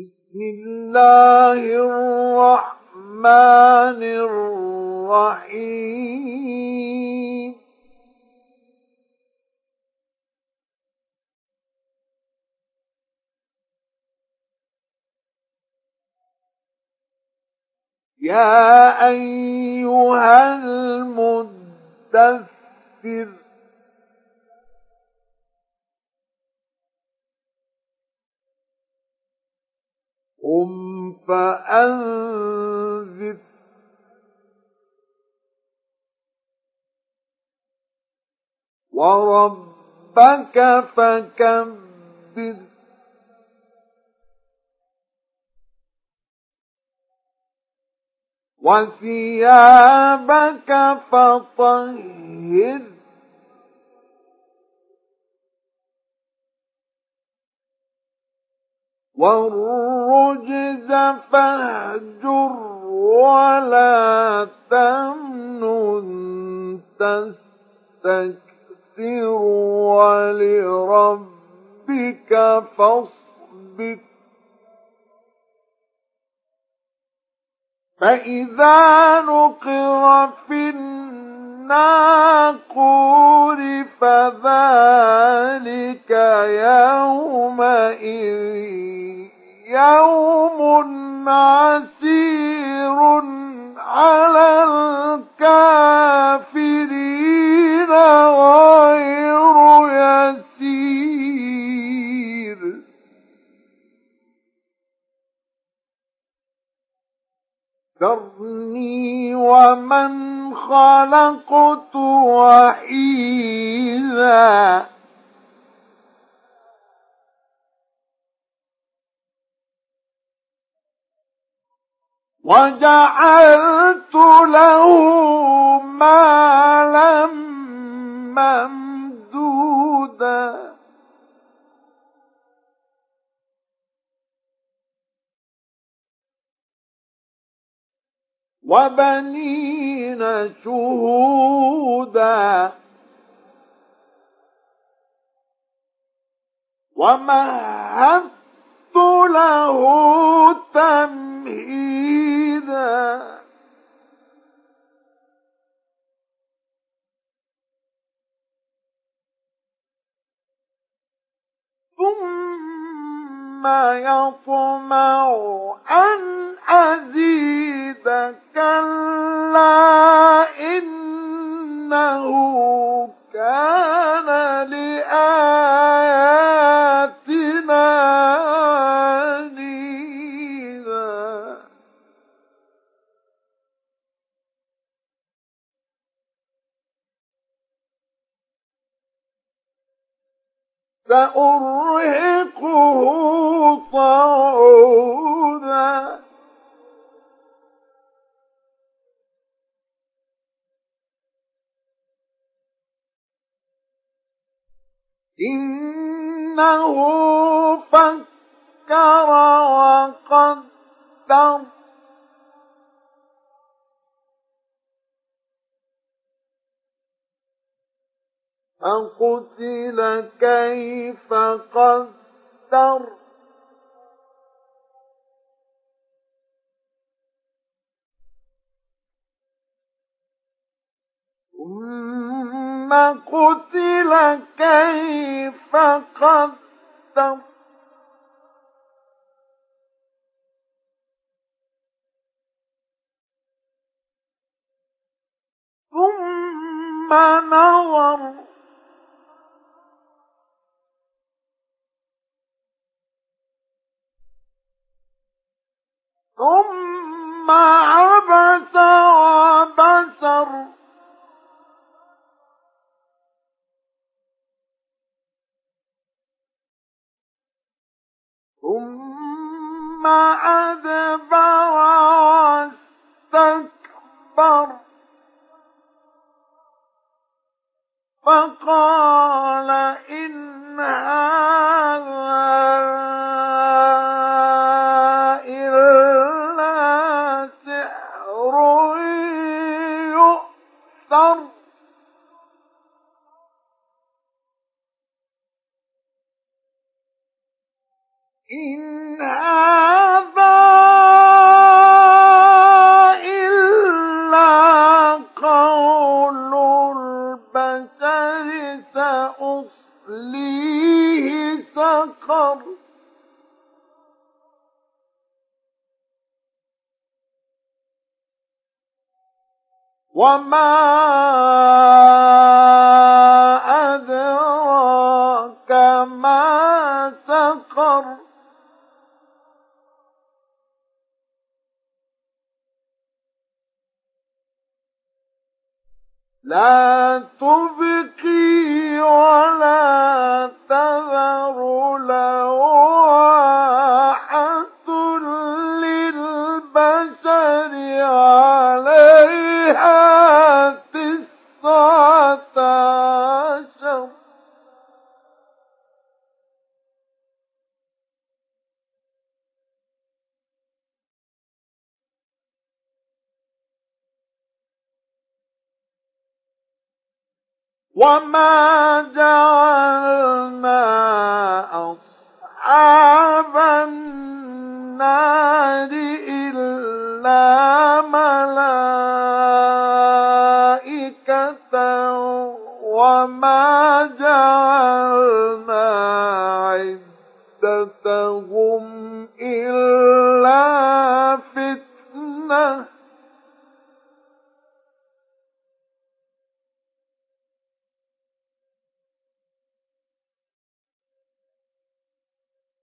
بسم الله الرحمن الرحيم. يا أيها المدثر قم فأنذر. وربك فكبر. وثيابك فطهر. والرجز فاهجر ولا تمنن تستكثر ولربك فاصبر. فإذا نقر في الناقور فذلك يومئذ يوم عسير وجعلت له مالا ممدودا. وبنين شهودا. ومهدت له تمهيدا ثم يطمع أن أزيد كلا إنه كان لآياتنا عنيدا سأرهقه صعودا إنه فكر وقدر. فقتل كيف قدر. ثم قتل كيف قدر. ثم نظر فقال إن هذا سقر. وما أدراك ما سقر. لا تبقي ولا وما جعلنا أصحاب النار إلا ملائكة وما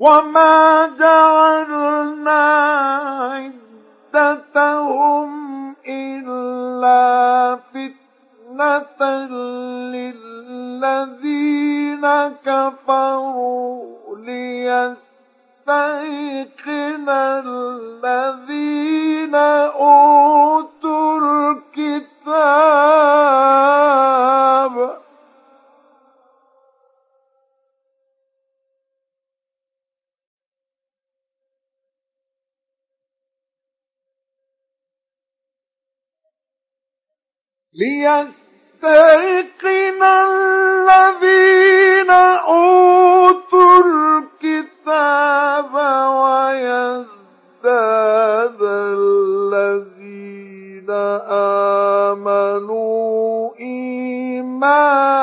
وما جعلنا عدتهم إلا فتنة للذين كفروا ليستيقن الذين أوتوا الكتاب ليستيقن الذين أوتوا الكتاب ويزداد الذين آمنوا إيمانا.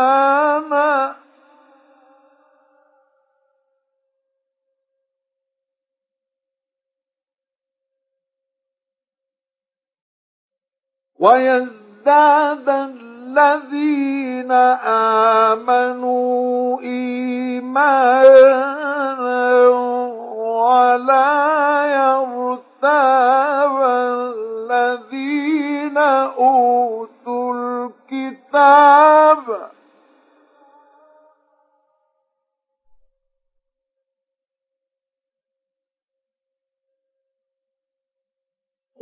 ويزداد الذين آمنوا إيمانا ولا يرتاب الذين أوتوا الكتاب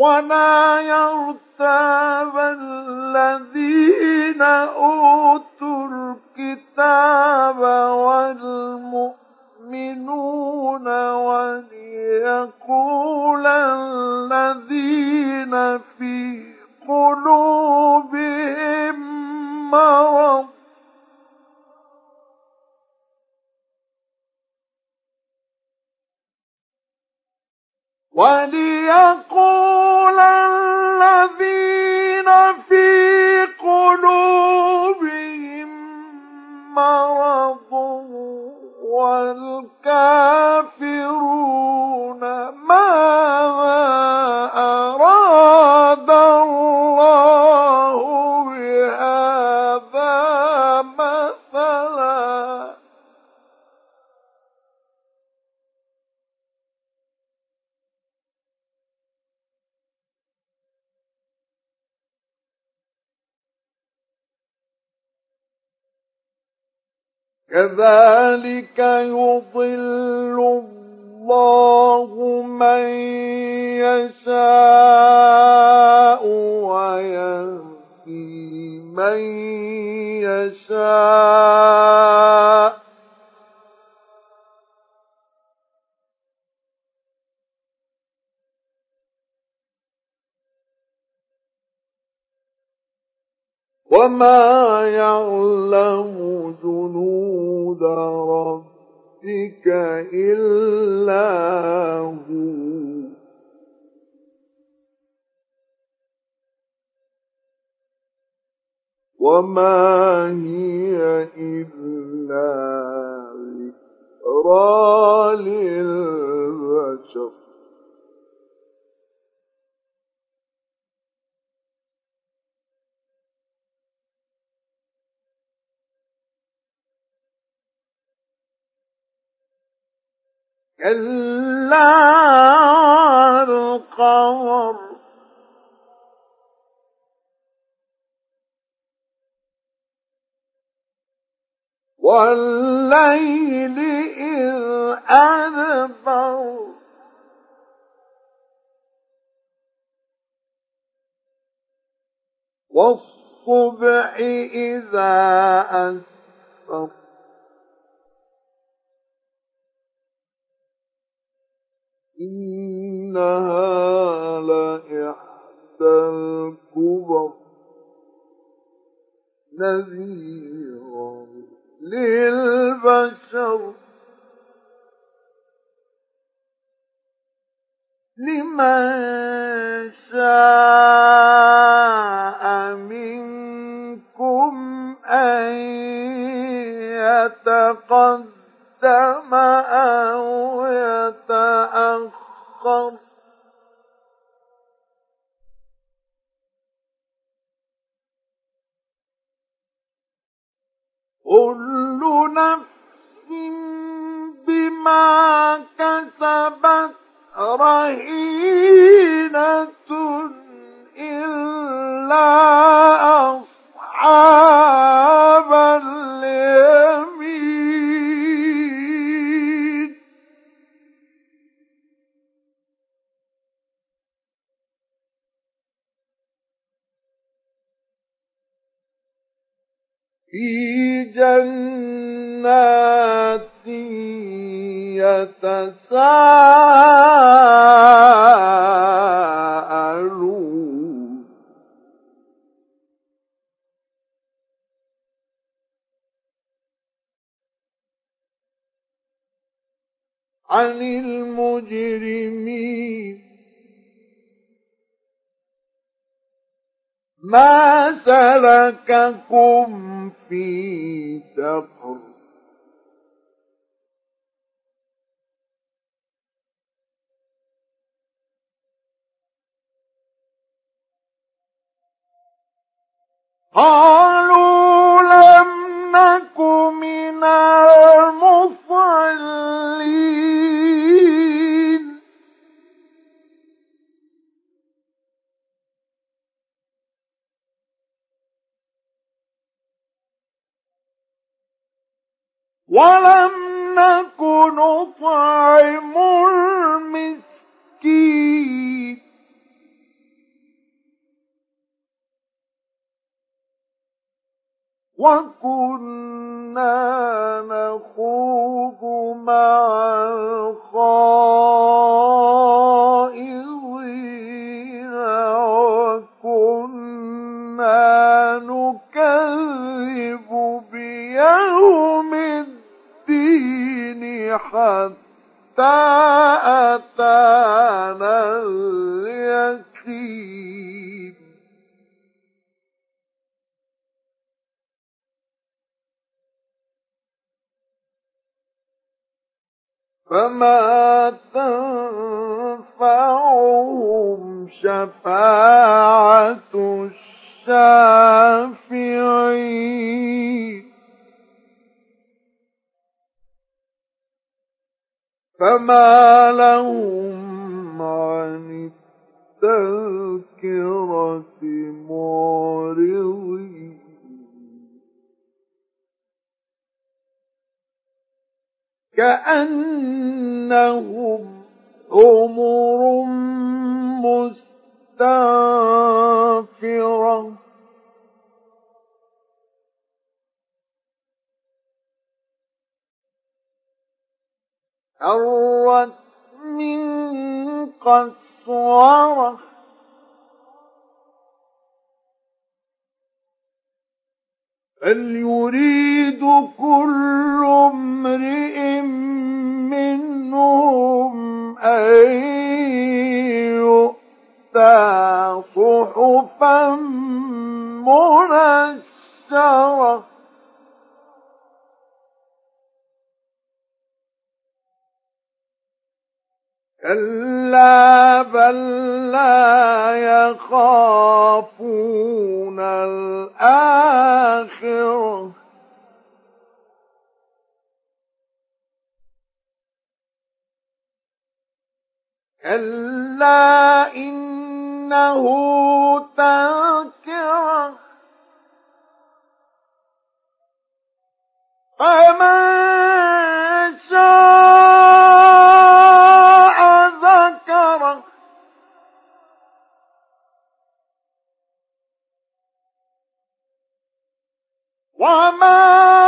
ولا يرتاب الذين أوتوا الكتاب والمؤمنون وليقول الذين في قلوبهم مرض وليقول كذلك يضل الله من يشاء ويهدي من يشاء. وما يعلم جنود ربك إلا هو وما هي إلا ذكرى أحوال كلا القمر. والليل إذ أدبر. والصبح إذا أسفر. إنها لإحدى الكبر. نذيرا للبشر لمن شاء. عن المجرمين. ما سلككم في سقر قالوا وكنا نخوض مع الخائضين وكنا نكذب بيوم الدين حتى أتانا فما تنفعهم شفاعة الشافعين فما لهم عن التذكرة معرضين كأنهم حمر مستنفرة. فرت من قسوره بل يريد كل امرئ يؤتى صحفا منشرة. كلا بل لا يخافون الآخرة. كلا إنه تذكرة. فمن شاء ذكره. وما